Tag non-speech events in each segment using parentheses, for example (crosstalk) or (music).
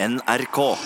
NRK.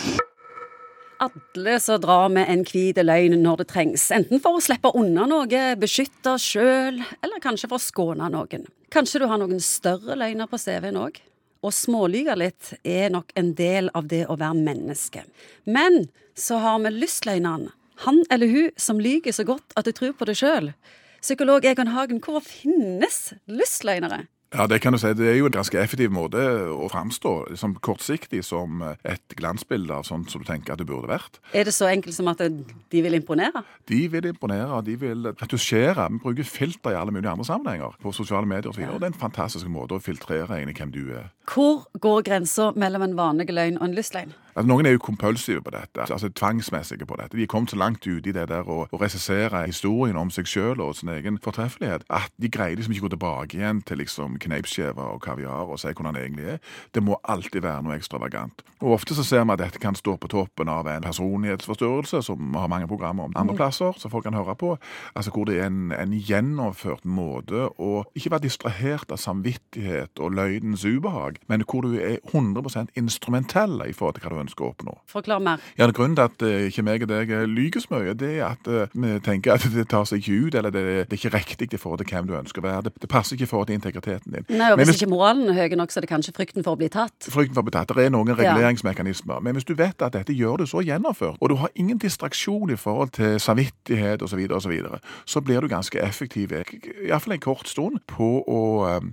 Alle så drar med en hvit løgn når det trengs, enten for å slippe unna noe, beskytte sjøl, eller kanskje for å skåne noen. Kanskje du har noen større løgner på CV-en òg? Å smålyge litt er nok en del av det å være menneske. Men så har vi lystløgneren. Han eller hun som lyger så godt at du tror på det sjøl. Psykolog Egon Hagen, hvor finnes lystløgnere? Ja, Det kan du si. Det er jo en ganske effektiv måte å framstå liksom kortsiktig som et glansbilde av sånn som du tenker at det burde vært. Er det så enkelt som at de vil imponere? De vil imponere, de vil retusjere. Vi bruker filter i alle mulige andre sammenhenger, på sosiale medier osv. Ja. Og det er en fantastisk måte å filtrere egentlig hvem du er. Hvor går grensa mellom en vanlig løgn og en lystløgn? Altså, noen er jo kompulsive på dette, altså tvangsmessige på dette. De er kommet så langt ut i det der å, å regissere historien om seg sjøl og sin egen fortreffelighet at de greier liksom ikke å gå tilbake igjen til liksom kneipskjever og kaviar og si hvordan han egentlig er. Det må alltid være noe ekstravagant. Og Ofte så ser vi at dette kan stå på toppen av en personlighetsforstyrrelse, som har mange programmer om andre mm. plasser, som folk kan høre på. Altså Hvor det er en, en gjennomført måte å ikke være distrahert av samvittighet og løgnens ubehag, men hvor du er 100 instrumentell i forhold til hva du ønsker å oppnå. Forklar mer. Ja, Grunnen til at uh, ikke meg og deg eh, lyver så mye, det er at uh, vi tenker at det tar seg ikke ut, eller det, det er ikke riktig i forhold til hvem du ønsker å være. Det, det passer ikke i forhold til integriteten din. Nei, og Hvis, hvis ikke moralen er høy nok, så er det kanskje frykten for å bli tatt? Frykten for å bli tatt. Det er noen reguleringsmekanismer. Ja. Men hvis du vet at dette gjør du så gjennomført, og du har ingen distraksjon i forhold til samvittighet osv., så, og så, videre, så blir du ganske effektiv, iallfall en kort stund, på å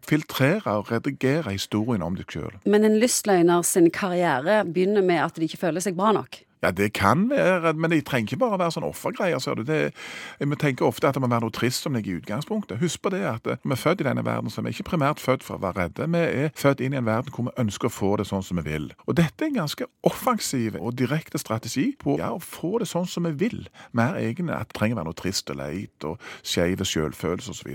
filtrere og redigere historien om deg sjøl. Men en lystløgner sin karriere begynner med at de ikke føler seg bra nok? Ja, det kan være, men det trenger ikke bare være sånn offergreier. ser du. Det, vi tenker ofte at det må være noe trist som ligger i utgangspunktet. Husk på det at eh, vi er født i denne verden, så vi er ikke primært født for å være redde. Vi er født inn i en verden hvor vi ønsker å få det sånn som vi vil. Og dette er en ganske offensiv og direkte strategi på ja, å få det sånn som vi vil. Mer egen at det trenger å være noe trist og leit og skeiv selvfølelse osv.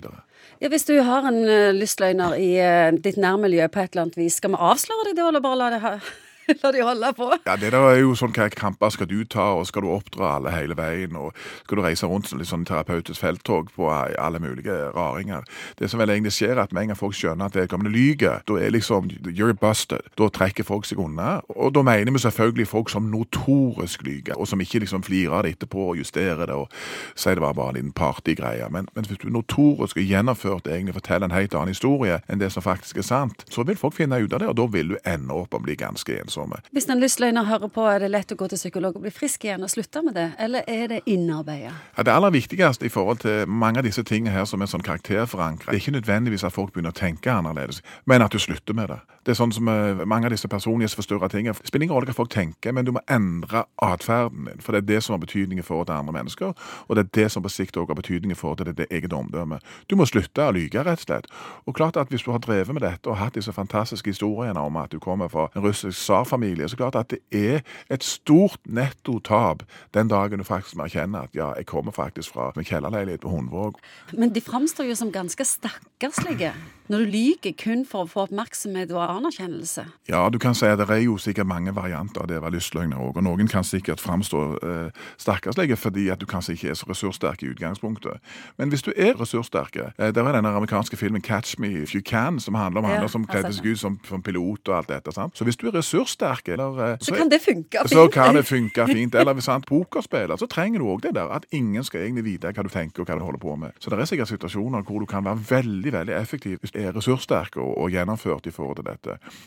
Ja, hvis du har en uh, lystløgner i uh, ditt nærmiljø på et eller annet vis, skal vi avsløre deg da, eller bare la det ha (laughs) La de holde på. Ja, det der er jo sånn hva kamper skal du ta, og skal du oppdra alle hele veien, og skal du reise rundt som litt sånn terapeutisk felttog på alle mulige raringer. Det som vel egentlig skjer, er at med en gang folk skjønner at vedkommende lyver, da er liksom you're busted. Da trekker folk seg unna. Og da mener vi selvfølgelig folk som notorisk lyver, og som ikke liksom flirer det etterpå og justerer det og sier det var bare en liten partygreie. Men, men hvis du notorisk og gjennomført egentlig forteller en helt annen historie enn det som faktisk er sant, så vil folk finne ut av det, og da vil du ende opp å bli ganske ensom ensomme. Hvis en lystløgner hører på, er det lett å gå til psykolog og bli frisk igjen og slutte med det, eller er det innarbeidet? Ja, det aller viktigste i forhold til mange av disse tingene her som er sånn karakterforankra, det er ikke nødvendigvis at folk begynner å tenke annerledes, men at du slutter med det. Det er sånn som eh, mange av disse personlighetsforstyrra tingene. Det spiller ingen rolle hva folk tenker, men du må endre atferden din. For det er det som har betydning i forhold til andre mennesker, og det er det som på sikt også har betydning i forhold til det eget omdømme. Du må slutte å lyge, rett og slett. Og klart at hvis du har drevet med dette og hatt disse fantastiske historiene om at du kommer fra en russisk tsarfamilie, så klart at det er et stort nettotap den dagen du faktisk må erkjenne at ja, jeg kommer faktisk fra en kjellerleilighet på Hundvåg. Men de framstår jo som ganske stakkarslige når du lyver kun for å få oppmerksomhet og anerkjennelse? Ja, du kan si at det er jo sikkert mange varianter av det å være lystløgner òg. Og noen kan sikkert framstå eh, stakkarslige fordi at du kanskje ikke er så ressurssterk i utgangspunktet. Men hvis du er ressurssterk eh, Der er denne amerikanske filmen 'Catch Me If You Can', som handler om ja, han som kledde seg ut som, som, pilot og alt dette. sant? Så hvis du er ressurssterk eller, eh, så, så, kan det funke fint. Så kan det funke fint. Eller hvis han pokerspiller, så trenger du òg det der at ingen skal egentlig vite hva du tenker og hva du holder på med. Så det er sikkert situasjoner hvor du kan være veldig, veldig effektiv hvis du er ressurssterk og, og gjennomført i forhold til dette.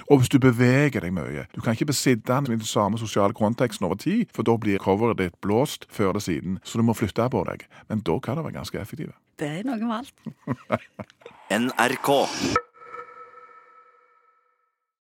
Og hvis du beveger deg mye. Du kan ikke besitte den i den samme sosiale konteksten over tid, for da blir coveret ditt blåst før eller siden. Så du må flytte på deg. Men da kan det være ganske effektive. Det er noe med alt. (laughs) NRK.